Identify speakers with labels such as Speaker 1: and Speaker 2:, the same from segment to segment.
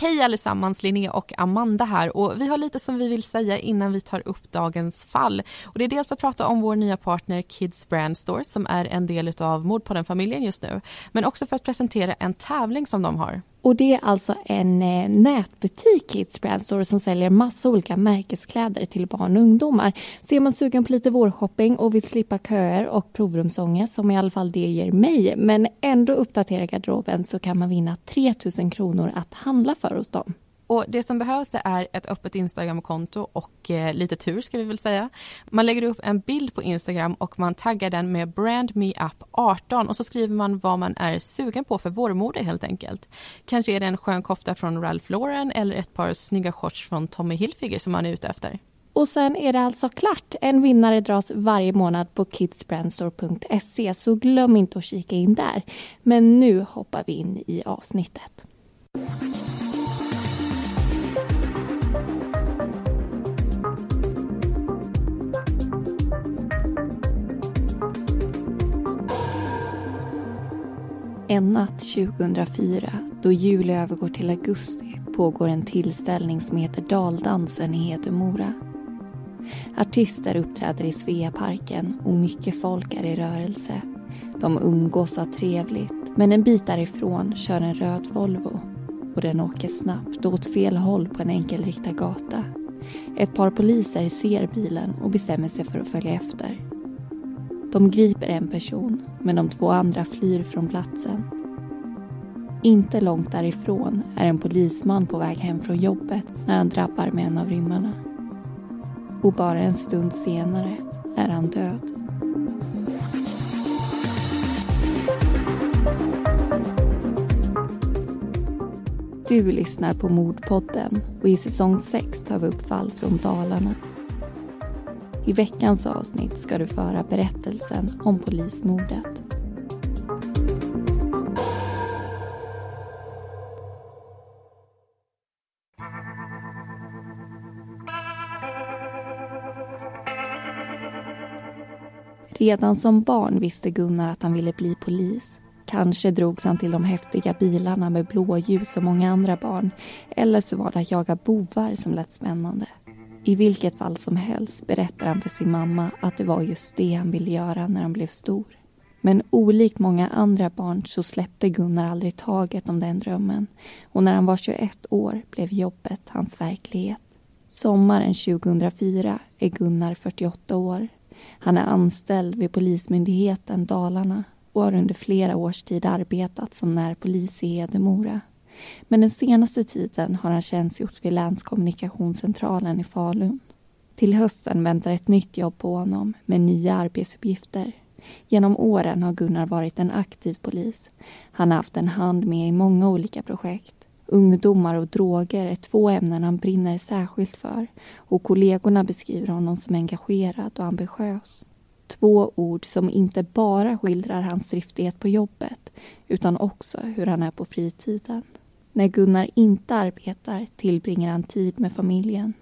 Speaker 1: Hej allesammans, Linnea och Amanda här och vi har lite som vi vill säga innan vi tar upp dagens fall. Och det är dels att prata om vår nya partner Kids Brand Store som är en del av Mordpodden-familjen just nu. Men också för att presentera en tävling som de har.
Speaker 2: Och det är alltså en eh, nätbutik, Kids Brand Store, som säljer massa olika märkeskläder till barn och ungdomar. Så är man sugen på lite vårshopping och vill slippa köer och provrumsångest, som i alla fall det ger mig, men ändå uppdatera garderoben så kan man vinna 3000 kronor att handla för hos dem.
Speaker 1: Och Det som behövs det är ett öppet Instagramkonto och eh, lite tur ska vi väl säga. Man lägger upp en bild på Instagram och man taggar den med brandmeup18 och så skriver man vad man är sugen på för vårmode helt enkelt. Kanske är det en skön kofta från Ralph Lauren eller ett par snygga shorts från Tommy Hilfiger som man är ute efter.
Speaker 2: Och sen är det alltså klart. En vinnare dras varje månad på kidsbrandstore.se så glöm inte att kika in där. Men nu hoppar vi in i avsnittet. En natt 2004, då juli övergår till augusti, pågår en tillställning som heter Daldansen i Hedemora. Artister uppträder i Sveaparken och mycket folk är i rörelse. De umgås och har trevligt, men en bit därifrån kör en röd Volvo. Och den åker snabbt och åt fel håll på en enkelriktad gata. Ett par poliser ser bilen och bestämmer sig för att följa efter. De griper en person, men de två andra flyr från platsen. Inte långt därifrån är en polisman på väg hem från jobbet när han drabbar med en av rymmarna. Och bara en stund senare är han död. Du lyssnar på Mordpodden och i säsong 6 tar vi upp fall från Dalarna i veckans avsnitt ska du föra berättelsen om polismordet. Redan som barn visste Gunnar att han ville bli polis. Kanske drogs han till de häftiga bilarna med blåljus som många andra barn. Eller så var det att jaga bovar som lät spännande. I vilket fall som helst berättar han för sin mamma att det var just det han ville göra när han blev stor. Men olikt många andra barn så släppte Gunnar aldrig taget om den drömmen och när han var 21 år blev jobbet hans verklighet. Sommaren 2004 är Gunnar 48 år. Han är anställd vid Polismyndigheten Dalarna och har under flera års tid arbetat som närpolis i Hedemora. Men den senaste tiden har han tjänstgjort vid Länskommunikationscentralen i Falun. Till hösten väntar ett nytt jobb på honom med nya arbetsuppgifter. Genom åren har Gunnar varit en aktiv polis. Han har haft en hand med i många olika projekt. Ungdomar och droger är två ämnen han brinner särskilt för och kollegorna beskriver honom som engagerad och ambitiös. Två ord som inte bara skildrar hans driftighet på jobbet utan också hur han är på fritiden. När Gunnar inte arbetar tillbringar han tid med familjen.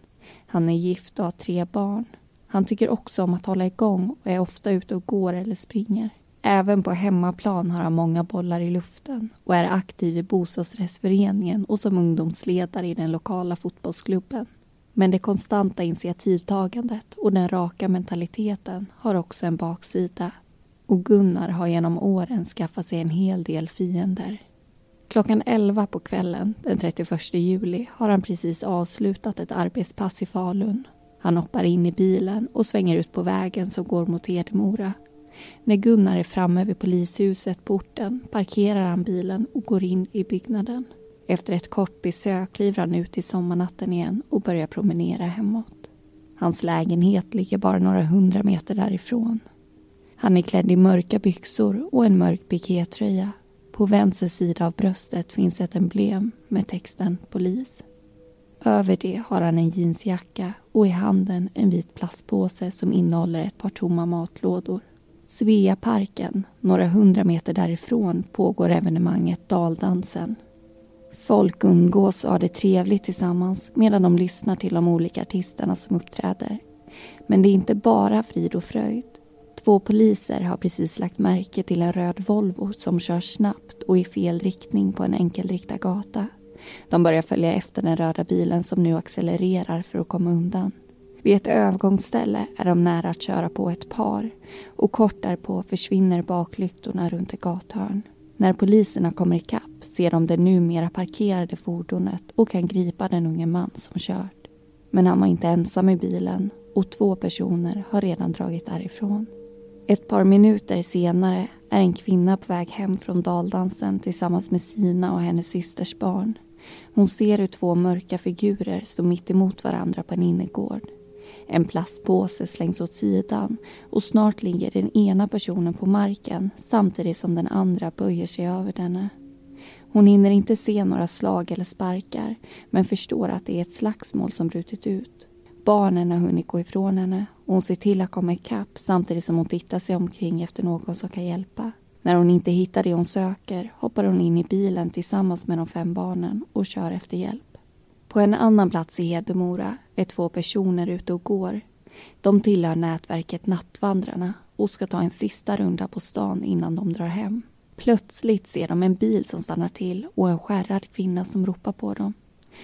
Speaker 2: Han är gift och har tre barn. Han tycker också om att hålla igång och är ofta ute och går eller springer. Även på hemmaplan har han många bollar i luften och är aktiv i bostadsrättsföreningen och som ungdomsledare i den lokala fotbollsklubben. Men det konstanta initiativtagandet och den raka mentaliteten har också en baksida. Och Gunnar har genom åren skaffat sig en hel del fiender. Klockan 11 på kvällen den 31 juli har han precis avslutat ett arbetspass i Falun. Han hoppar in i bilen och svänger ut på vägen som går mot Hedemora. När Gunnar är framme vid polishuset på orten parkerar han bilen och går in i byggnaden. Efter ett kort besök kliver han ut i sommarnatten igen och börjar promenera hemåt. Hans lägenhet ligger bara några hundra meter därifrån. Han är klädd i mörka byxor och en mörk pikétröja på vänster sida av bröstet finns ett emblem med texten polis. Över det har han en jeansjacka och i handen en vit plastpåse som innehåller ett par tomma matlådor. Sveaparken, några hundra meter därifrån, pågår evenemanget Daldansen. Folk umgås och har det trevligt tillsammans medan de lyssnar till de olika artisterna som uppträder. Men det är inte bara frid och fröjd. Två poliser har precis lagt märke till en röd Volvo som kör snabbt och i fel riktning på en enkelriktad gata. De börjar följa efter den röda bilen som nu accelererar för att komma undan. Vid ett övergångsställe är de nära att köra på ett par och kort därpå försvinner baklyktorna runt ett gathörn. När poliserna kommer ikapp ser de det numera parkerade fordonet och kan gripa den unge man som kört. Men han var inte ensam i bilen och två personer har redan dragit därifrån. Ett par minuter senare är en kvinna på väg hem från daldansen tillsammans med sina och hennes systers barn. Hon ser hur två mörka figurer står mitt emot varandra på en innergård. En plastpåse slängs åt sidan och snart ligger den ena personen på marken samtidigt som den andra böjer sig över denne. Hon hinner inte se några slag eller sparkar men förstår att det är ett slagsmål som brutit ut. Barnen har hunnit gå ifrån henne och hon ser till att komma ikapp samtidigt som hon tittar sig omkring efter någon som kan hjälpa. När hon inte hittar det hon söker hoppar hon in i bilen tillsammans med de fem barnen och kör efter hjälp. På en annan plats i Hedemora är två personer ute och går. De tillhör nätverket Nattvandrarna och ska ta en sista runda på stan innan de drar hem. Plötsligt ser de en bil som stannar till och en skärrad kvinna som ropar på dem.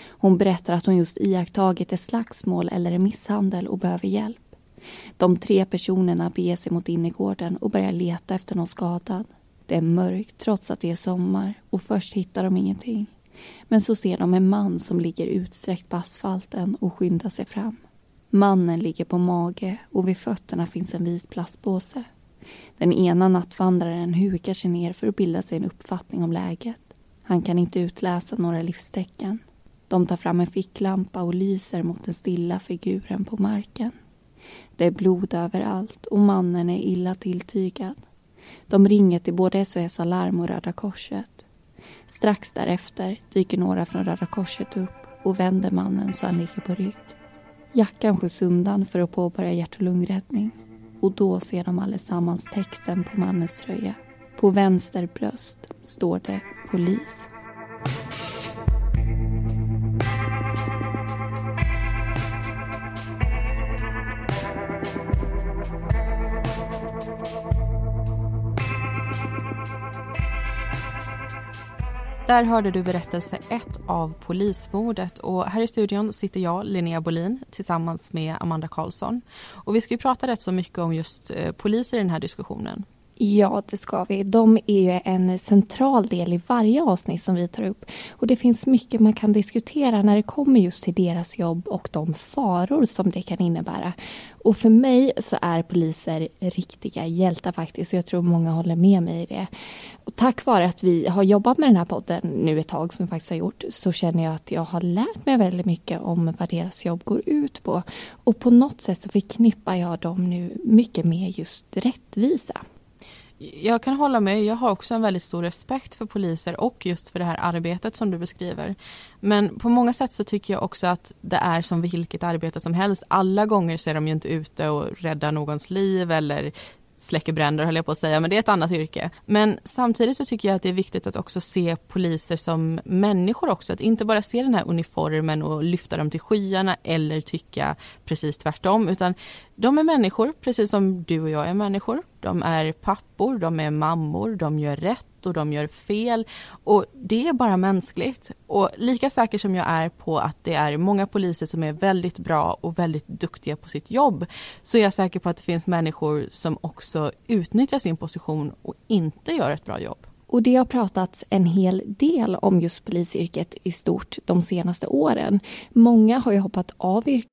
Speaker 2: Hon berättar att hon just iakttagit ett slagsmål eller en misshandel och behöver hjälp. De tre personerna beger sig mot innergården och börjar leta efter någon skadad. Det är mörkt trots att det är sommar och först hittar de ingenting. Men så ser de en man som ligger utsträckt på asfalten och skyndar sig fram. Mannen ligger på mage och vid fötterna finns en vit plastpåse. Den ena nattvandraren hukar sig ner för att bilda sig en uppfattning om läget. Han kan inte utläsa några livstecken. De tar fram en ficklampa och lyser mot den stilla figuren på marken. Det är blod överallt och mannen är illa tilltygad. De ringer till både SOS Alarm och Röda Korset. Strax därefter dyker några från Röda Korset upp och vänder mannen så han ligger på rygg. Jackan skjuts undan för att påbörja hjärt och lungräddning och då ser de allesammans texten på mannens tröja. På vänster bröst står det polis.
Speaker 1: Där hörde du berättelse ett av polismordet och här i studion sitter jag, Linnea Bolin, tillsammans med Amanda Karlsson. Och vi ska ju prata rätt så mycket om just eh, poliser i den här diskussionen.
Speaker 2: Ja, det ska vi. De är ju en central del i varje avsnitt som vi tar upp. Och det finns mycket man kan diskutera när det kommer just till deras jobb och de faror som det kan innebära. Och för mig så är poliser riktiga hjältar faktiskt. Och jag tror många håller med mig i det. Och tack vare att vi har jobbat med den här podden nu ett tag som vi faktiskt har gjort så känner jag att jag har lärt mig väldigt mycket om vad deras jobb går ut på. Och på något sätt så förknippar jag dem nu mycket med just rättvisa.
Speaker 1: Jag kan hålla med. Jag har också en väldigt stor respekt för poliser och just för det här arbetet som du beskriver. Men på många sätt så tycker jag också att det är som vilket arbete som helst. Alla gånger så är de ju inte ute och räddar någons liv eller släcker bränder höll jag på att säga, men det är ett annat yrke. Men samtidigt så tycker jag att det är viktigt att också se poliser som människor också, att inte bara se den här uniformen och lyfta dem till skyarna eller tycka precis tvärtom, utan de är människor precis som du och jag är människor. De är pappor, de är mammor, de gör rätt och de gör fel och det är bara mänskligt. Och lika säker som jag är på att det är många poliser som är väldigt bra och väldigt duktiga på sitt jobb så är jag säker på att det finns människor som också utnyttjar sin position och inte gör ett bra jobb.
Speaker 2: Och det har pratats en hel del om just polisyrket i stort de senaste åren. Många har ju hoppat av yrket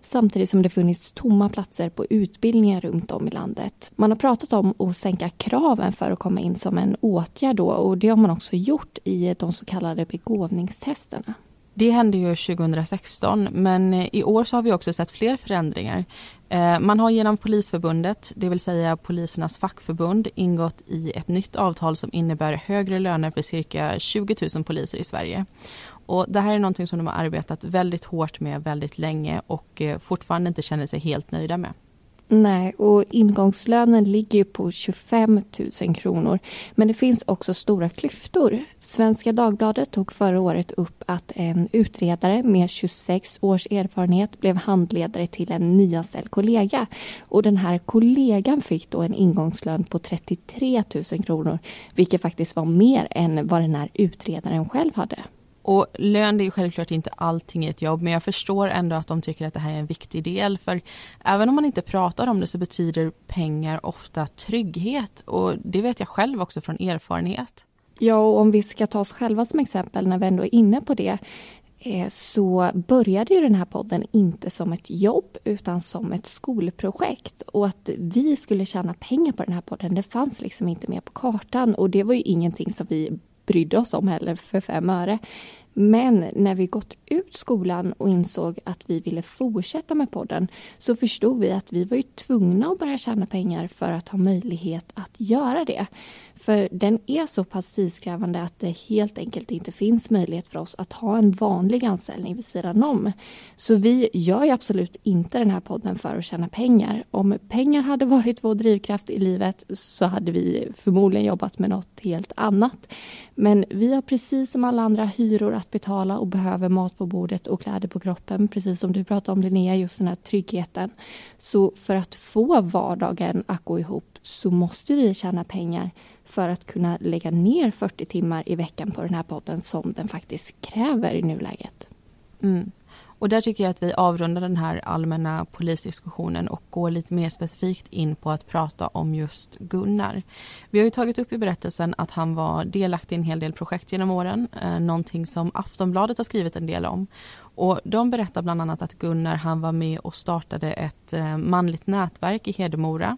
Speaker 2: samtidigt som det funnits tomma platser på utbildningar runt om i landet. Man har pratat om att sänka kraven för att komma in som en åtgärd då och det har man också gjort i de så kallade begåvningstesterna.
Speaker 1: Det hände ju 2016 men eh, i år så har vi också sett fler förändringar. Eh, man har genom Polisförbundet, det vill säga polisernas fackförbund, ingått i ett nytt avtal som innebär högre löner för cirka 20 000 poliser i Sverige. Och det här är någonting som de har arbetat väldigt hårt med väldigt länge och eh, fortfarande inte känner sig helt nöjda med.
Speaker 2: Nej, och ingångslönen ligger ju på 25 000 kronor. Men det finns också stora klyftor. Svenska Dagbladet tog förra året upp att en utredare med 26 års erfarenhet blev handledare till en nyanställd kollega. Och den här kollegan fick då en ingångslön på 33 000 kronor, vilket faktiskt var mer än vad den här utredaren själv hade.
Speaker 1: Och lön är ju självklart inte allting i ett jobb men jag förstår ändå att de tycker att det här är en viktig del för även om man inte pratar om det så betyder pengar ofta trygghet och det vet jag själv också från erfarenhet.
Speaker 2: Ja, och om vi ska ta oss själva som exempel när vi ändå är inne på det eh, så började ju den här podden inte som ett jobb utan som ett skolprojekt. Och att vi skulle tjäna pengar på den här podden, det fanns liksom inte med på kartan. Och det var ju ingenting som vi brydde oss om heller för fem öre. Men när vi gått ut skolan och insåg att vi ville fortsätta med podden så förstod vi att vi var ju tvungna att börja tjäna pengar för att ha möjlighet att göra det. För den är så pass tidskrävande att det helt enkelt inte finns möjlighet för oss att ha en vanlig anställning vid sidan om. Så vi gör ju absolut inte den här podden för att tjäna pengar. Om pengar hade varit vår drivkraft i livet så hade vi förmodligen jobbat med något helt annat. Men vi har precis som alla andra hyror att betala och behöver mat på bordet och kläder på kroppen. Precis som du pratade om Linnea, just den här tryggheten. Så för att få vardagen att gå ihop så måste vi tjäna pengar för att kunna lägga ner 40 timmar i veckan på den här podden som den faktiskt kräver i nuläget.
Speaker 1: Mm. Och där tycker jag att vi avrundar den här allmänna polisdiskussionen och går lite mer specifikt in på att prata om just Gunnar. Vi har ju tagit upp i berättelsen att han var delaktig i en hel del projekt genom åren, eh, någonting som Aftonbladet har skrivit en del om. Och de berättar bland annat att Gunnar han var med och startade ett eh, manligt nätverk i Hedemora.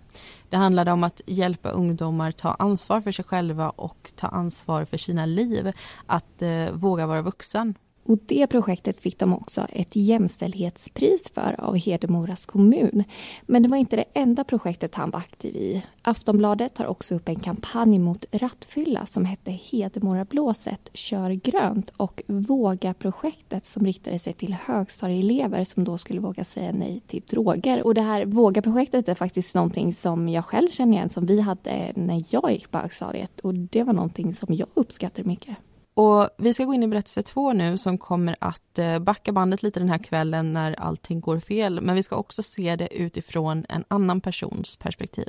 Speaker 1: Det handlade om att hjälpa ungdomar ta ansvar för sig själva och ta ansvar för sina liv, att eh, våga vara vuxen.
Speaker 2: Och det projektet fick de också ett jämställdhetspris för av Hedemoras kommun. Men det var inte det enda projektet han var aktiv i. Aftonbladet tar också upp en kampanj mot rattfylla som hette Hedemora blåset kör grönt och Våga-projektet som riktade sig till högstadieelever som då skulle våga säga nej till droger. Och det här Våga-projektet är faktiskt någonting som jag själv känner igen som vi hade när jag gick på högstadiet och det var någonting som jag uppskattade mycket.
Speaker 1: Och vi ska gå in i berättelse två nu som kommer att eh, backa bandet lite den här kvällen när allting går fel. Men vi ska också se det utifrån en annan persons perspektiv.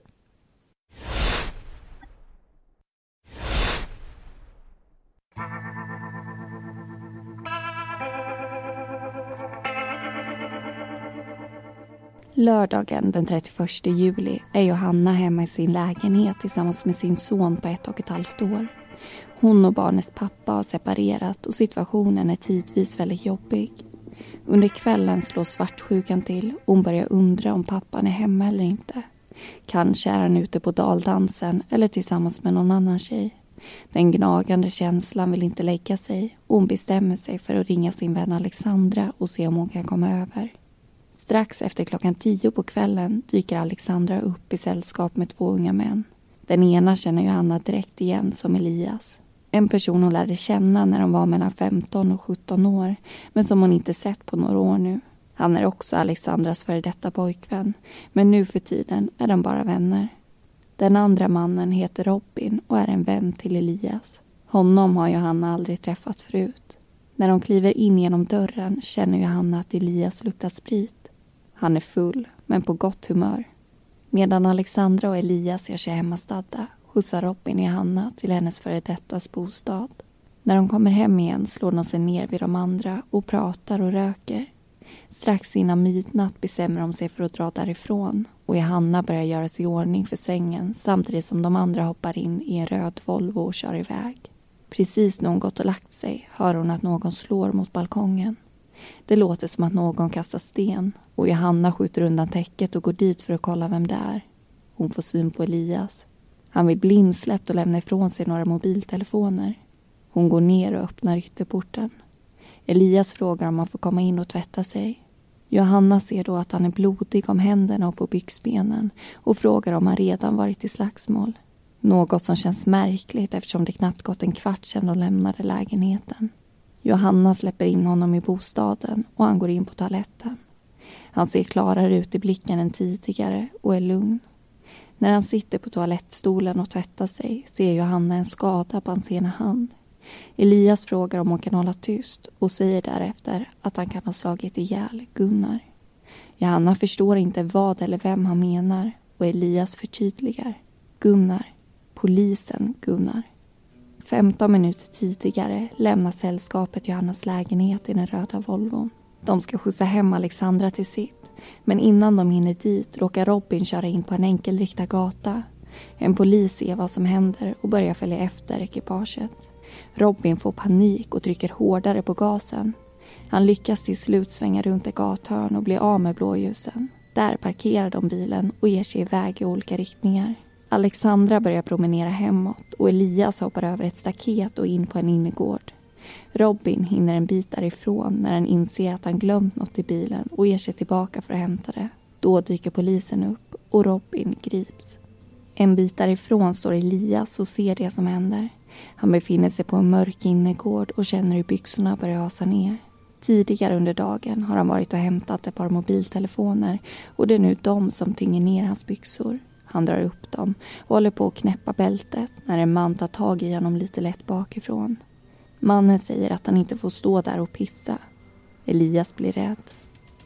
Speaker 2: Lördagen den 31 juli är Johanna hemma i sin lägenhet tillsammans med sin son på ett och ett halvt år. Hon och barnets pappa har separerat och situationen är tidvis väldigt jobbig. Under kvällen slår svartsjukan till och hon börjar undra om pappan är hemma eller inte. Kanske är han ute på daldansen eller tillsammans med någon annan tjej. Den gnagande känslan vill inte lägga sig och hon bestämmer sig för att ringa sin vän Alexandra och se om hon kan komma över. Strax efter klockan tio på kvällen dyker Alexandra upp i sällskap med två unga män. Den ena känner Johanna direkt igen som Elias. En person hon lärde känna när de var mellan 15 och 17 år men som hon inte sett på några år nu. Han är också Alexandras före detta pojkvän men nu för tiden är de bara vänner. Den andra mannen heter Robin och är en vän till Elias. Honom har Johanna aldrig träffat förut. När de kliver in genom dörren känner Johanna att Elias luktar sprit. Han är full, men på gott humör. Medan Alexandra och Elias gör sig hemmastadda skjutsar Robin Johanna till hennes före dettas bostad. När de kommer hem igen slår de sig ner vid de andra och pratar och röker. Strax innan midnatt bestämmer de sig för att dra därifrån och Johanna börjar göra sig i ordning för sängen samtidigt som de andra hoppar in i en röd Volvo och kör iväg. Precis när hon gått och lagt sig hör hon att någon slår mot balkongen. Det låter som att någon kastar sten och Johanna skjuter undan täcket och går dit för att kolla vem det är. Hon får syn på Elias. Han vill bli insläppt och lämna ifrån sig några mobiltelefoner. Hon går ner och öppnar ytterporten. Elias frågar om han får komma in och tvätta sig. Johanna ser då att han är blodig om händerna och på byxbenen och frågar om han redan varit i slagsmål. Något som känns märkligt eftersom det knappt gått en kvart sedan de lämnade lägenheten. Johanna släpper in honom i bostaden och han går in på toaletten. Han ser klarare ut i blicken än tidigare och är lugn. När han sitter på toalettstolen och tvättar sig ser Johanna en skada på hans ena hand. Elias frågar om hon kan hålla tyst och säger därefter att han kan ha slagit ihjäl Gunnar. Johanna förstår inte vad eller vem han menar och Elias förtydligar. Gunnar. Polisen Gunnar. 15 minuter tidigare lämnar sällskapet Johannas lägenhet i den röda Volvon. De ska skjutsa hem Alexandra till sitt. Men innan de hinner dit råkar Robin köra in på en enkelriktad gata. En polis ser vad som händer och börjar följa efter ekipaget. Robin får panik och trycker hårdare på gasen. Han lyckas till slut svänga runt ett gathörn och bli av med blåljusen. Där parkerar de bilen och ger sig iväg i olika riktningar. Alexandra börjar promenera hemåt och Elias hoppar över ett staket och in på en innergård. Robin hinner en bit därifrån när han inser att han glömt något i bilen och ger sig tillbaka för att hämta det. Då dyker polisen upp och Robin grips. En bit därifrån står Elias och ser det som händer. Han befinner sig på en mörk innergård och känner hur byxorna börjar hasa ner. Tidigare under dagen har han varit och hämtat ett par mobiltelefoner och det är nu de som tynger ner hans byxor. Han drar upp dem och håller på att knäppa bältet när en man tar tag i honom lite lätt bakifrån. Mannen säger att han inte får stå där och pissa. Elias blir rädd.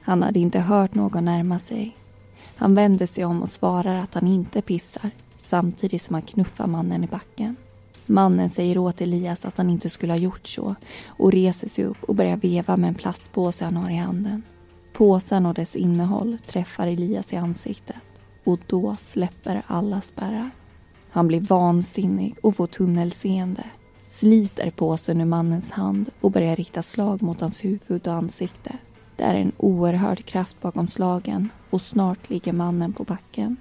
Speaker 2: Han hade inte hört någon närma sig. Han vänder sig om och svarar att han inte pissar samtidigt som han knuffar mannen i backen. Mannen säger åt Elias att han inte skulle ha gjort så och reser sig upp och börjar veva med en plastpåse han har i handen. Påsen och dess innehåll träffar Elias i ansiktet och då släpper alla spärrar. Han blir vansinnig och får tunnelseende sliter påsen ur mannens hand och börjar rikta slag mot hans huvud och ansikte. Det är en oerhörd kraft bakom slagen och snart ligger mannen på backen.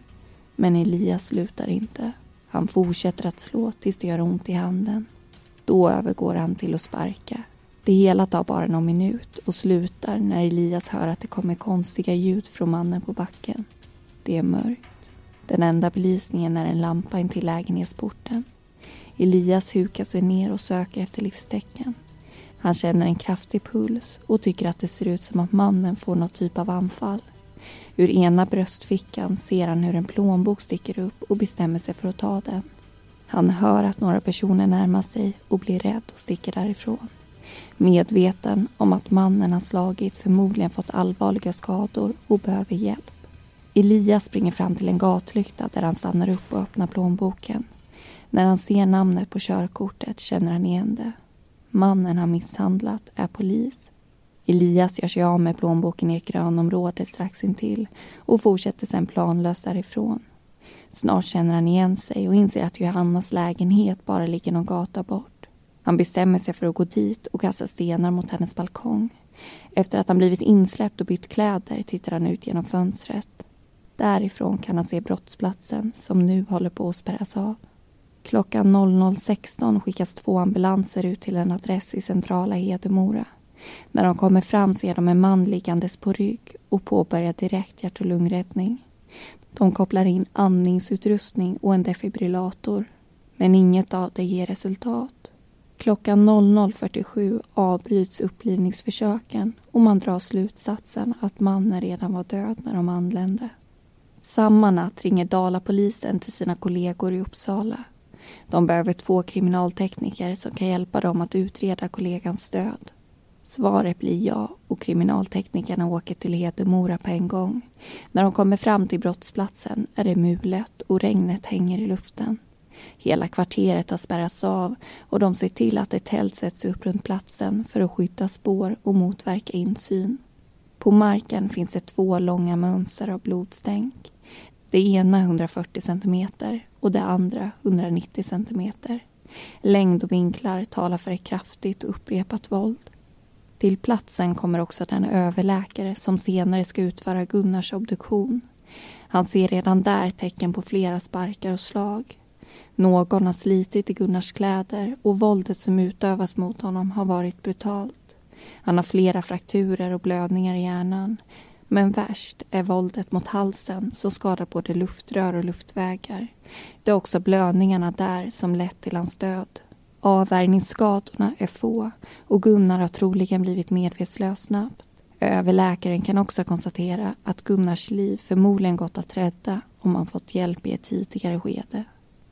Speaker 2: Men Elias slutar inte. Han fortsätter att slå tills det gör ont i handen. Då övergår han till att sparka. Det hela tar bara någon minut och slutar när Elias hör att det kommer konstiga ljud från mannen på backen. Det är mörkt. Den enda belysningen är en lampa intill lägenhetsporten. Elias hukar sig ner och söker efter livstecken. Han känner en kraftig puls och tycker att det ser ut som att mannen får något typ av anfall. Ur ena bröstfickan ser han hur en plånbok sticker upp och bestämmer sig för att ta den. Han hör att några personer närmar sig och blir rädd och sticker därifrån. Medveten om att mannen han slagit förmodligen fått allvarliga skador och behöver hjälp. Elias springer fram till en gatlykta där han stannar upp och öppnar plånboken. När han ser namnet på körkortet känner han igen det. Mannen han misshandlat är polis. Elias gör sig av med plånboken i ett grönområde strax intill och fortsätter sen planlöst därifrån. Snart känner han igen sig och inser att Johannas lägenhet bara ligger någon gata bort. Han bestämmer sig för att gå dit och kasta stenar mot hennes balkong. Efter att han blivit insläppt och bytt kläder tittar han ut genom fönstret. Därifrån kan han se brottsplatsen som nu håller på att spärras av. Klockan 00.16 skickas två ambulanser ut till en adress i centrala Hedemora. När de kommer fram ser de en man liggandes på rygg och påbörjar direkt hjärt och lungräddning. De kopplar in andningsutrustning och en defibrillator. Men inget av det ger resultat. Klockan 00.47 avbryts upplivningsförsöken och man drar slutsatsen att mannen redan var död när de anlände. Samma natt ringer Dalapolisen till sina kollegor i Uppsala de behöver två kriminaltekniker som kan hjälpa dem att utreda kollegans död. Svaret blir ja och kriminalteknikerna åker till Hedemora på en gång. När de kommer fram till brottsplatsen är det mulet och regnet hänger i luften. Hela kvarteret har spärrats av och de ser till att ett tält sätts upp runt platsen för att skydda spår och motverka insyn. På marken finns det två långa mönster av blodstänk. Det ena 140 centimeter och det andra 190 centimeter. Längd och vinklar talar för ett kraftigt och upprepat våld. Till platsen kommer också den överläkare som senare ska utföra Gunnars obduktion. Han ser redan där tecken på flera sparkar och slag. Någon har slitit i Gunnars kläder och våldet som utövas mot honom har varit brutalt. Han har flera frakturer och blödningar i hjärnan. Men värst är våldet mot halsen som skadar både luftrör och luftvägar. Det är också blödningarna där som lett till hans död. Avvärjningsskadorna är få och Gunnar har troligen blivit medvetslös snabbt. Överläkaren kan också konstatera att Gunnars liv förmodligen gått att rädda om han fått hjälp i ett tidigare skede.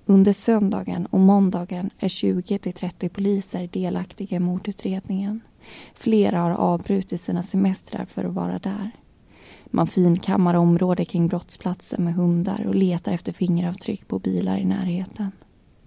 Speaker 2: Under söndagen och måndagen är 20-30 poliser delaktiga i mordutredningen. Flera har avbrutit sina semestrar för att vara där. Man finkammar området kring brottsplatsen med hundar och letar efter fingeravtryck på bilar i närheten.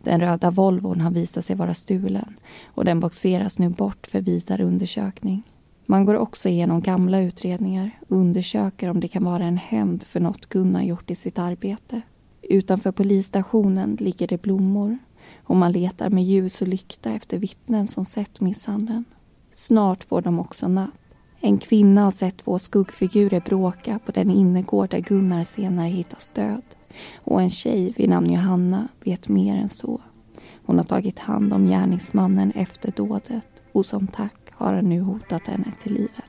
Speaker 2: Den röda Volvon har visat sig vara stulen och den boxeras nu bort för vidare undersökning. Man går också igenom gamla utredningar och undersöker om det kan vara en hämnd för något Gunnar gjort i sitt arbete. Utanför polisstationen ligger det blommor och man letar med ljus och lykta efter vittnen som sett misshandeln. Snart får de också napp. En kvinna har sett två skuggfigurer bråka på den innergård där Gunnar senare hittas död. Och en tjej vid namn Johanna vet mer än så. Hon har tagit hand om gärningsmannen efter dådet och som tack har han nu hotat henne till livet.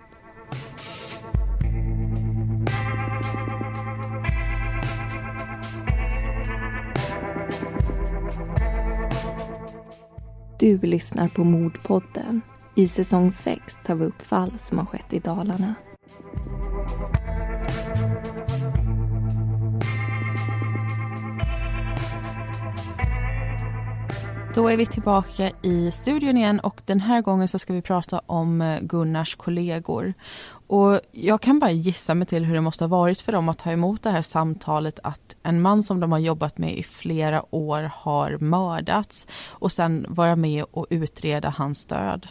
Speaker 2: Du lyssnar på Mordpodden. I säsong 6 tar vi upp fall som har skett i Dalarna.
Speaker 1: Då är vi tillbaka i studion igen och den här gången så ska vi prata om eh, Gunnars kollegor. Och jag kan bara gissa mig till hur det måste ha varit för dem att ta emot det här samtalet att en man som de har jobbat med i flera år har mördats och sen vara med och utreda hans död.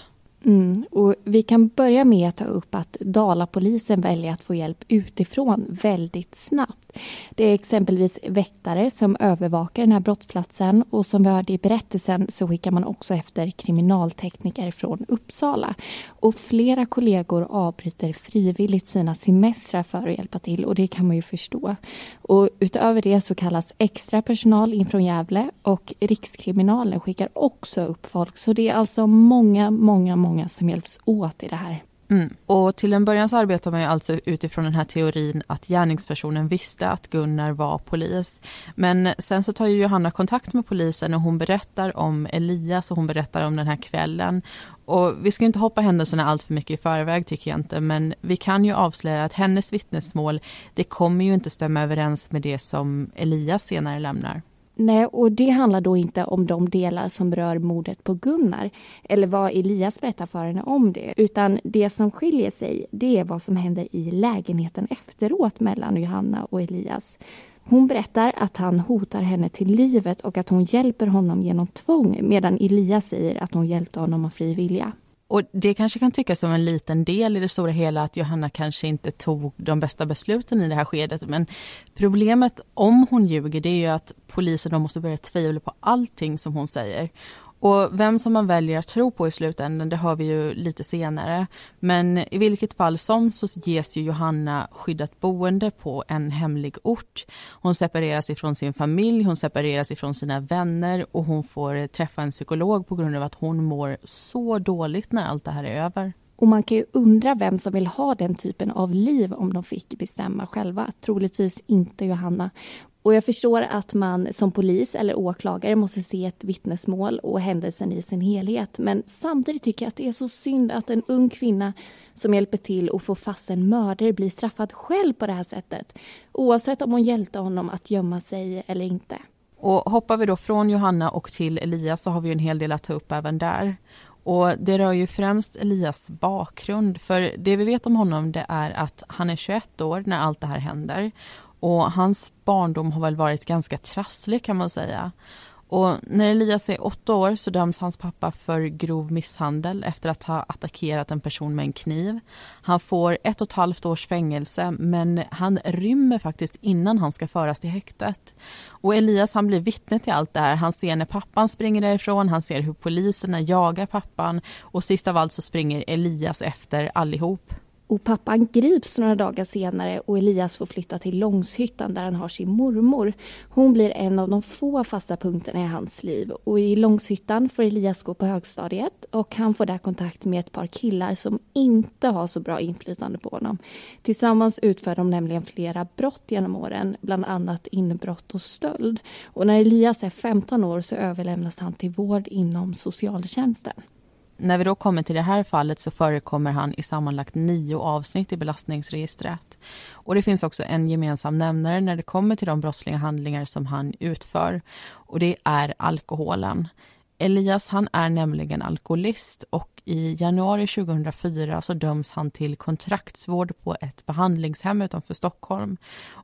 Speaker 2: Mm, och vi kan börja med att ta upp att Dalapolisen väljer att få hjälp utifrån väldigt snabbt. Det är exempelvis väktare som övervakar den här brottsplatsen och som vi hörde i berättelsen så skickar man också efter kriminaltekniker från Uppsala. Och flera kollegor avbryter frivilligt sina semestrar för att hjälpa till och det kan man ju förstå. Och utöver det så kallas extra personal in från Gävle och Rikskriminalen skickar också upp folk så det är alltså många, många, många som hjälps åt i det här.
Speaker 1: Mm. Och till en början så arbetar man ju alltså utifrån den här teorin att gärningspersonen visste att Gunnar var polis. Men sen så tar ju Johanna kontakt med polisen och hon berättar om Elias och hon berättar om den här kvällen. Och vi ska inte hoppa händelserna allt för mycket i förväg tycker jag inte, men vi kan ju avslöja att hennes vittnesmål, det kommer ju inte stämma överens med det som Elias senare lämnar.
Speaker 2: Nej, och det handlar då inte om de delar som rör mordet på Gunnar eller vad Elias berättar för henne om det, utan det som skiljer sig det är vad som händer i lägenheten efteråt mellan Johanna och Elias. Hon berättar att han hotar henne till livet och att hon hjälper honom genom tvång medan Elias säger att hon hjälpte honom av fri vilja.
Speaker 1: Och det kanske kan tyckas som en liten del i det stora hela att Johanna kanske inte tog de bästa besluten i det här skedet. Men problemet om hon ljuger det är ju att polisen då måste börja tvivla på allting som hon säger. Och vem som man väljer att tro på i slutändan det hör vi ju lite senare. Men i vilket fall som så ges ju Johanna skyddat boende på en hemlig ort. Hon separeras ifrån sin familj, hon separeras ifrån sina vänner och hon får träffa en psykolog på grund av att hon mår så dåligt när allt det här är över.
Speaker 2: Och man kan ju undra vem som vill ha den typen av liv om de fick bestämma själva. Troligtvis inte Johanna. Och jag förstår att man som polis eller åklagare måste se ett vittnesmål och händelsen i sin helhet. Men samtidigt tycker jag att det är så synd att en ung kvinna som hjälper till att få fast en mördare blir straffad själv på det här sättet. Oavsett om hon hjälpte honom att gömma sig eller inte.
Speaker 1: Och hoppar vi då från Johanna och till Elias så har vi en hel del att ta upp även där. Och det rör ju främst Elias bakgrund, för det vi vet om honom det är att han är 21 år när allt det här händer och hans barndom har väl varit ganska trasslig kan man säga. Och när Elias är åtta år så döms hans pappa för grov misshandel efter att ha attackerat en person med en kniv. Han får ett och ett halvt års fängelse men han rymmer faktiskt innan han ska föras till häktet. Och Elias han blir vittne till allt det här. Han ser när pappan springer därifrån, han ser hur poliserna jagar pappan och sist av allt så springer Elias efter allihop.
Speaker 2: Och pappan grips några dagar senare och Elias får flytta till Långshyttan där han har sin mormor. Hon blir en av de få fasta punkterna i hans liv. Och i Långshyttan får Elias gå på högstadiet och han får där kontakt med ett par killar som inte har så bra inflytande på honom. Tillsammans utför de nämligen flera brott genom åren, bland annat inbrott och stöld. Och när Elias är 15 år så överlämnas han till vård inom socialtjänsten.
Speaker 1: När vi då kommer till det här fallet så förekommer han i sammanlagt nio avsnitt i belastningsregistret. Och det finns också en gemensam nämnare när det kommer till de brottsliga handlingar som han utför. Och det är alkoholen. Elias han är nämligen alkoholist och i januari 2004 så döms han till kontraktsvård på ett behandlingshem utanför Stockholm.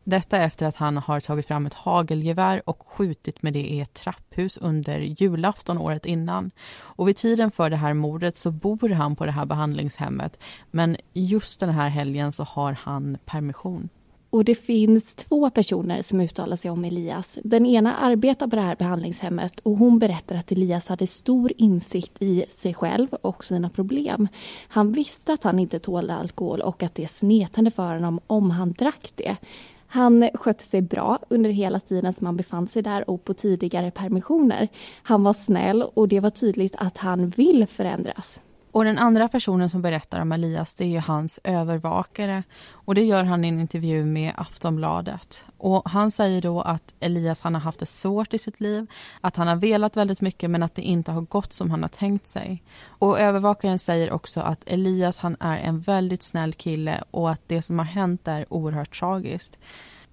Speaker 1: Detta efter att han har tagit fram ett hagelgevär och skjutit med det i ett trapphus under julafton året innan. Och vid tiden för det här mordet så bor han på det här behandlingshemmet men just den här helgen så har han permission.
Speaker 2: Och det finns två personer som uttalar sig om Elias. Den ena arbetar på det här behandlingshemmet och hon berättar att Elias hade stor insikt i sig själv och sina problem. Han visste att han inte tålde alkohol och att det snetade för honom om han drack det. Han skötte sig bra under hela tiden som han befann sig där och på tidigare permissioner. Han var snäll och det var tydligt att han vill förändras.
Speaker 1: Och den andra personen som berättar om Elias det är hans övervakare och det gör han i en intervju med Aftonbladet. Och han säger då att Elias han har haft det svårt i sitt liv, att han har velat väldigt mycket men att det inte har gått som han har tänkt sig. Och övervakaren säger också att Elias han är en väldigt snäll kille och att det som har hänt är oerhört tragiskt.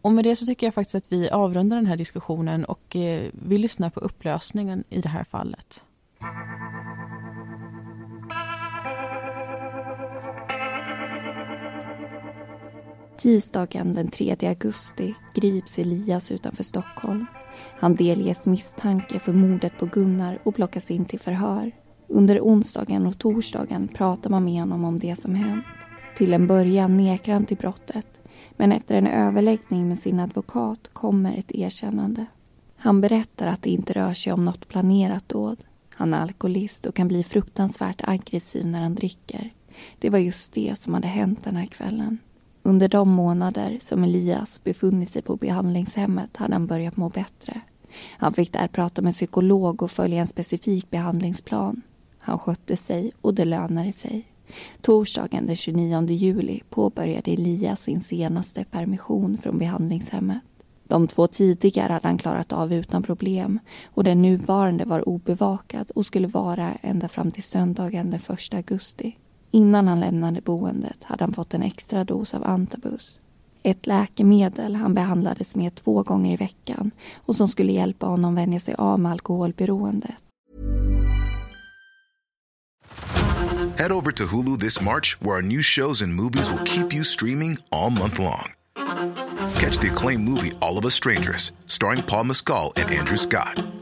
Speaker 1: Och med det så tycker jag faktiskt att vi avrundar den här diskussionen och eh, vi lyssnar på upplösningen i det här fallet.
Speaker 2: Tisdagen den 3 augusti grips Elias utanför Stockholm. Han delges misstanke för mordet på Gunnar och plockas in till förhör. Under onsdagen och torsdagen pratar man med honom om det som hänt. Till en början nekar han till brottet men efter en överläggning med sin advokat kommer ett erkännande. Han berättar att det inte rör sig om något planerat dåd. Han är alkoholist och kan bli fruktansvärt aggressiv när han dricker. Det var just det som hade hänt den här kvällen. Under de månader som Elias befunnit sig på behandlingshemmet hade han börjat må bättre. Han fick där prata med psykolog och följa en specifik behandlingsplan. Han skötte sig och det lönade sig. Torsdagen den 29 juli påbörjade Elias sin senaste permission från behandlingshemmet. De två tidigare hade han klarat av utan problem och den nuvarande var obevakad och skulle vara ända fram till söndagen den 1 augusti. Innan han lämnade boendet hade han fått en extra dos av antabus. Ett läkemedel han behandlades med två gånger i veckan och som skulle hjälpa honom vänja sig av med alkoholberoendet.
Speaker 3: Head over to Hulu this March where our new shows and movies will keep you streaming all month long. Catch the acclaimed movie All of us strangers starring Paul Mescal and Andrew Scott.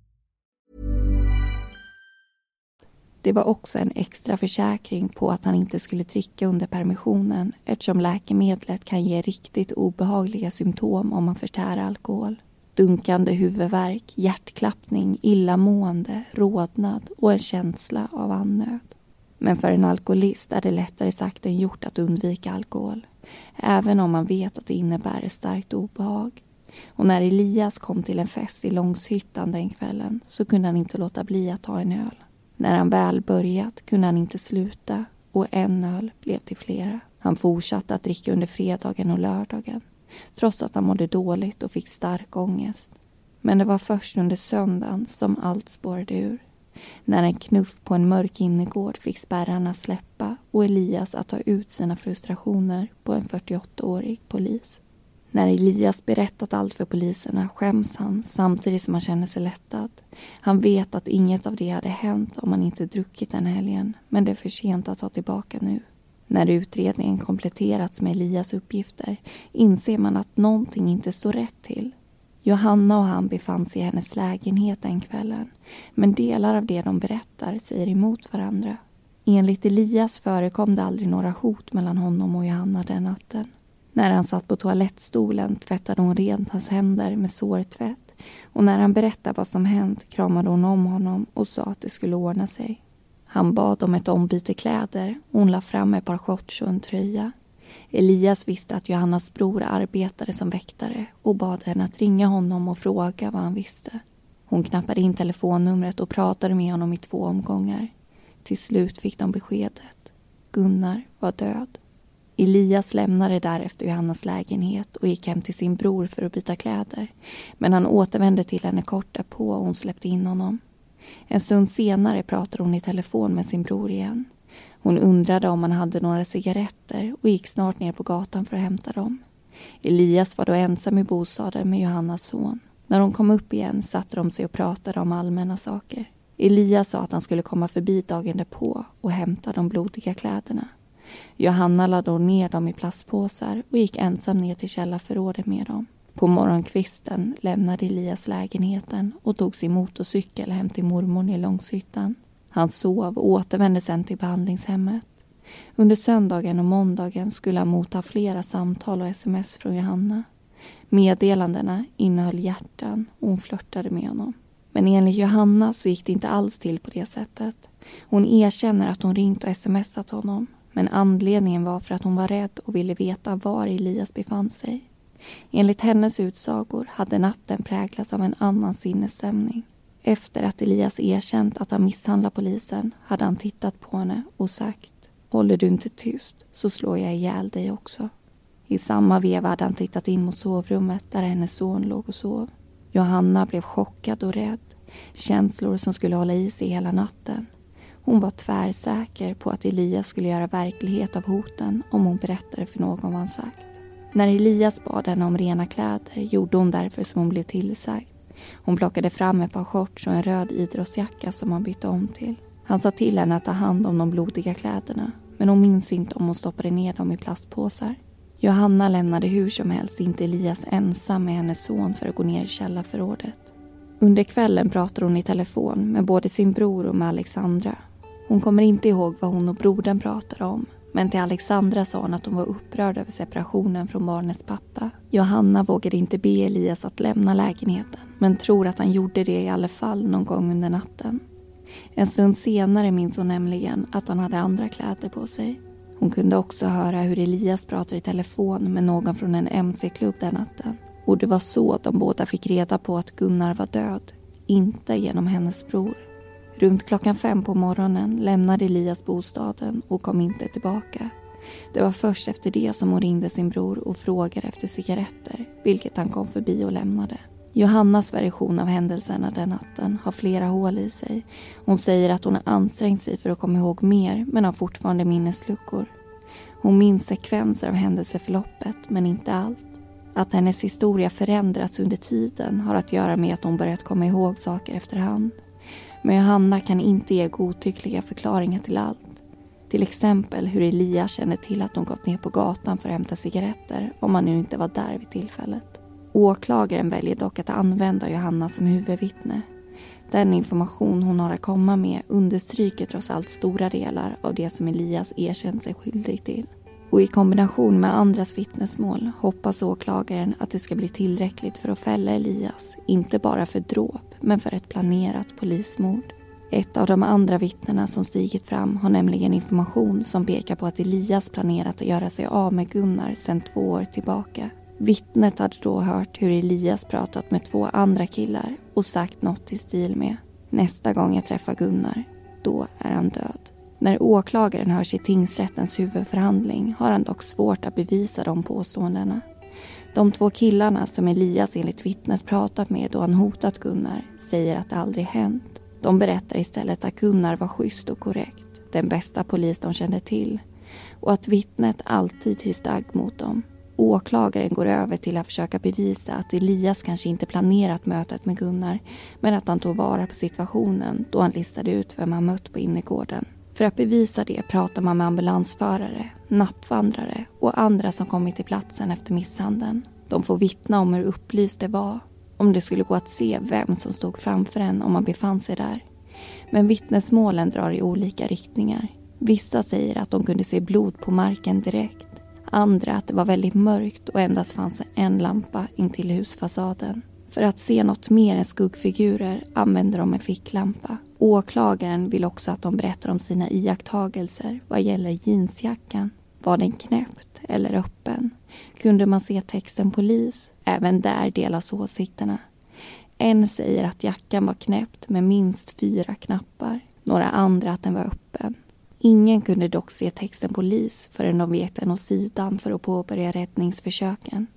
Speaker 2: Det var också en extra försäkring på att han inte skulle dricka under permissionen eftersom läkemedlet kan ge riktigt obehagliga symptom om man förtär alkohol. Dunkande huvudvärk, hjärtklappning, illamående, rodnad och en känsla av annöd. Men för en alkoholist är det lättare sagt än gjort att undvika alkohol. Även om man vet att det innebär ett starkt obehag. Och när Elias kom till en fest i Långshyttan den kvällen så kunde han inte låta bli att ta en öl. När han väl börjat kunde han inte sluta och en öl blev till flera. Han fortsatte att dricka under fredagen och lördagen trots att han mådde dåligt och fick stark ångest. Men det var först under söndagen som allt spårade ur. När en knuff på en mörk innergård fick spärrarna släppa och Elias att ta ut sina frustrationer på en 48-årig polis. När Elias berättat allt för poliserna skäms han samtidigt som han känner sig lättad. Han vet att inget av det hade hänt om han inte druckit den helgen men det är för sent att ta tillbaka nu. När utredningen kompletterats med Elias uppgifter inser man att någonting inte står rätt till. Johanna och han befann sig i hennes lägenhet den kvällen men delar av det de berättar säger emot varandra. enligt Elias förekom det aldrig några hot mellan honom och Johanna den natten. När han satt på toalettstolen tvättade hon rent hans händer med sårtvätt och när han berättade vad som hänt kramade hon om honom och sa att det skulle ordna sig. Han bad om ett ombyte kläder och hon la fram ett par shorts och en tröja. Elias visste att Johannas bror arbetade som väktare och bad henne att ringa honom och fråga vad han visste. Hon knappade in telefonnumret och pratade med honom i två omgångar. Till slut fick de beskedet. Gunnar var död. Elias lämnade därefter Johannas lägenhet och gick hem till sin bror för att byta kläder. Men han återvände till henne kort därpå och hon släppte in honom. En stund senare pratade hon i telefon med sin bror igen. Hon undrade om han hade några cigaretter och gick snart ner på gatan för att hämta dem. Elias var då ensam i bostaden med Johannas son. När de kom upp igen satte de sig och pratade om allmänna saker. Elias sa att han skulle komma förbi dagen därpå och hämta de blodiga kläderna. Johanna lade ner dem i plastpåsar och gick ensam ner till källarförrådet med dem. På morgonkvisten lämnade Elias lägenheten och tog sin motorcykel hem till mormor i Långshyttan. Han sov och återvände sen till behandlingshemmet. Under söndagen och måndagen skulle han motta flera samtal och sms från Johanna. Meddelandena innehöll hjärtan och hon flörtade med honom. Men enligt Johanna så gick det inte alls till på det sättet. Hon erkänner att hon ringt och smsat honom. Men anledningen var för att hon var rädd och ville veta var Elias befann sig. Enligt hennes utsagor hade natten präglats av en annan sinnesstämning. Efter att Elias erkänt att han misshandlat polisen hade han tittat på henne och sagt Håller du inte tyst så slår jag ihjäl dig också. I samma veva hade han tittat in mot sovrummet där hennes son låg och sov. Johanna blev chockad och rädd. Känslor som skulle hålla i sig hela natten. Hon var tvärsäker på att Elias skulle göra verklighet av hoten om hon berättade för någon vad han sagt. När Elias bad henne om rena kläder gjorde hon därför som hon blev tillsagd. Hon plockade fram ett par shorts och en röd idrottsjacka som han bytte om till. Han sa till henne att ta hand om de blodiga kläderna men hon minns inte om hon stoppade ner dem i plastpåsar. Johanna lämnade hur som helst inte Elias ensam med hennes son för att gå ner i källarförrådet. Under kvällen pratade hon i telefon med både sin bror och med Alexandra. Hon kommer inte ihåg vad hon och brodern pratade om men till Alexandra sa hon att hon var upprörd över separationen från barnets pappa. Johanna vågade inte be Elias att lämna lägenheten men tror att han gjorde det i alla fall någon gång under natten. En stund senare minns hon nämligen att han hade andra kläder på sig. Hon kunde också höra hur Elias pratade i telefon med någon från en mc-klubb den natten. Och det var så de båda fick reda på att Gunnar var död, inte genom hennes bror. Runt klockan fem på morgonen lämnade Elias bostaden och kom inte tillbaka. Det var först efter det som hon ringde sin bror och frågade efter cigaretter, vilket han kom förbi och lämnade. Johannas version av händelserna den natten har flera hål i sig. Hon säger att hon har ansträngt sig för att komma ihåg mer men har fortfarande minnesluckor. Hon minns sekvenser av händelseförloppet men inte allt. Att hennes historia förändrats under tiden har att göra med att hon börjat komma ihåg saker efterhand. Men Johanna kan inte ge godtyckliga förklaringar till allt. Till exempel hur Elias känner till att hon gått ner på gatan för att hämta cigaretter om han nu inte var där vid tillfället. Åklagaren väljer dock att använda Johanna som huvudvittne. Den information hon har att komma med understryker trots allt stora delar av det som Elias erkänt sig skyldig till. Och i kombination med andras vittnesmål hoppas åklagaren att det ska bli tillräckligt för att fälla Elias, inte bara för dråp, men för ett planerat polismord. Ett av de andra vittnena som stigit fram har nämligen information som pekar på att Elias planerat att göra sig av med Gunnar sedan två år tillbaka. Vittnet hade då hört hur Elias pratat med två andra killar och sagt något i stil med Nästa gång jag träffar Gunnar, då är han död. När åklagaren hörs i tingsrättens huvudförhandling har han dock svårt att bevisa de påståendena. De två killarna som Elias enligt vittnet pratat med då han hotat Gunnar säger att det aldrig hänt. De berättar istället att Gunnar var schysst och korrekt, den bästa polis de kände till och att vittnet alltid hyste agg mot dem. Åklagaren går över till att försöka bevisa att Elias kanske inte planerat mötet med Gunnar men att han tog vara på situationen då han listade ut vem han mött på innergården. För att bevisa det pratar man med ambulansförare, nattvandrare och andra som kommit till platsen efter misshandeln. De får vittna om hur upplyst det var, om det skulle gå att se vem som stod framför en om man befann sig där. Men vittnesmålen drar i olika riktningar. Vissa säger att de kunde se blod på marken direkt. Andra att det var väldigt mörkt och endast fanns en lampa intill husfasaden. För att se något mer än skuggfigurer använder de en ficklampa. Åklagaren vill också att de berättar om sina iakttagelser vad gäller jeansjackan. Var den knäppt eller öppen? Kunde man se texten polis? Även där delas åsikterna. En säger att jackan var knäppt med minst fyra knappar. Några andra att den var öppen. Ingen kunde dock se texten polis förrän de vek den åt sidan för att påbörja räddningsförsöken.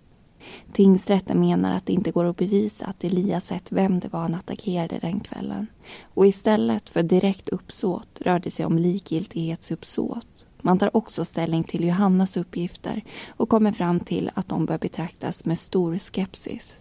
Speaker 2: Tingsrätten menar att det inte går att bevisa att Elias sett vem det var han attackerade den kvällen. Och istället för direkt uppsåt rör det sig om likgiltighetsuppsåt. Man tar också ställning till Johannas uppgifter och kommer fram till att de bör betraktas med stor skepsis.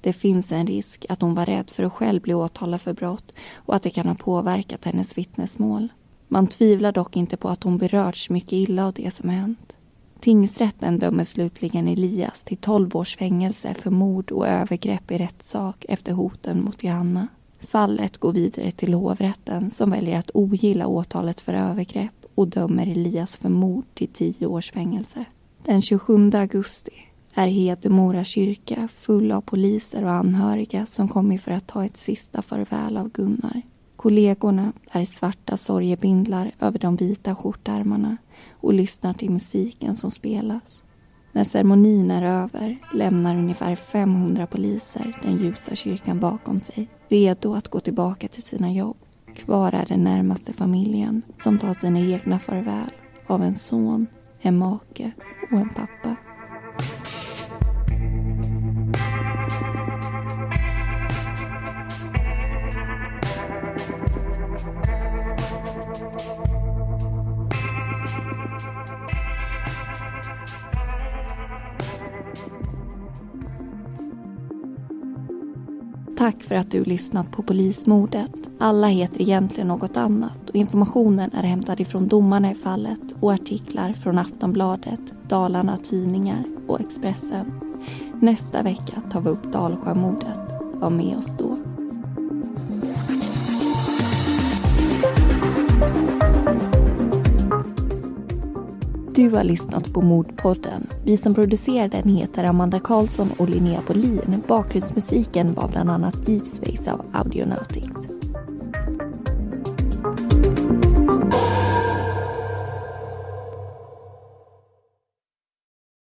Speaker 2: Det finns en risk att hon var rädd för att själv bli åtalad för brott och att det kan ha påverkat hennes vittnesmål. Man tvivlar dock inte på att hon berörts mycket illa av det som hänt. Tingsrätten dömer slutligen Elias till 12 års fängelse för mord och övergrepp i rättssak efter hoten mot Johanna. Fallet går vidare till hovrätten som väljer att ogilla åtalet för övergrepp och dömer Elias för mord till 10 års fängelse. Den 27 augusti är Hedemora kyrka full av poliser och anhöriga som kommit för att ta ett sista farväl av Gunnar. Kollegorna är svarta sorgebindlar över de vita skjortärmarna och lyssnar till musiken som spelas. När ceremonin är över lämnar ungefär 500 poliser den ljusa kyrkan bakom sig, redo att gå tillbaka till sina jobb. Kvar är den närmaste familjen som tar sina egna farväl av en son, en make och en pappa. För att du lyssnat på Polismordet. Alla heter egentligen något annat och informationen är hämtad ifrån domarna i fallet och artiklar från Aftonbladet, Dalarna Tidningar och Expressen. Nästa vecka tar vi upp Dalsjömordet. Var med oss då. Du har lyssnat på Mordpodden. Vi som producerar den heter Amanda Karlsson och Linnea Bolin. Bakgrundsmusiken var bland annat Deep Space av Audionautics.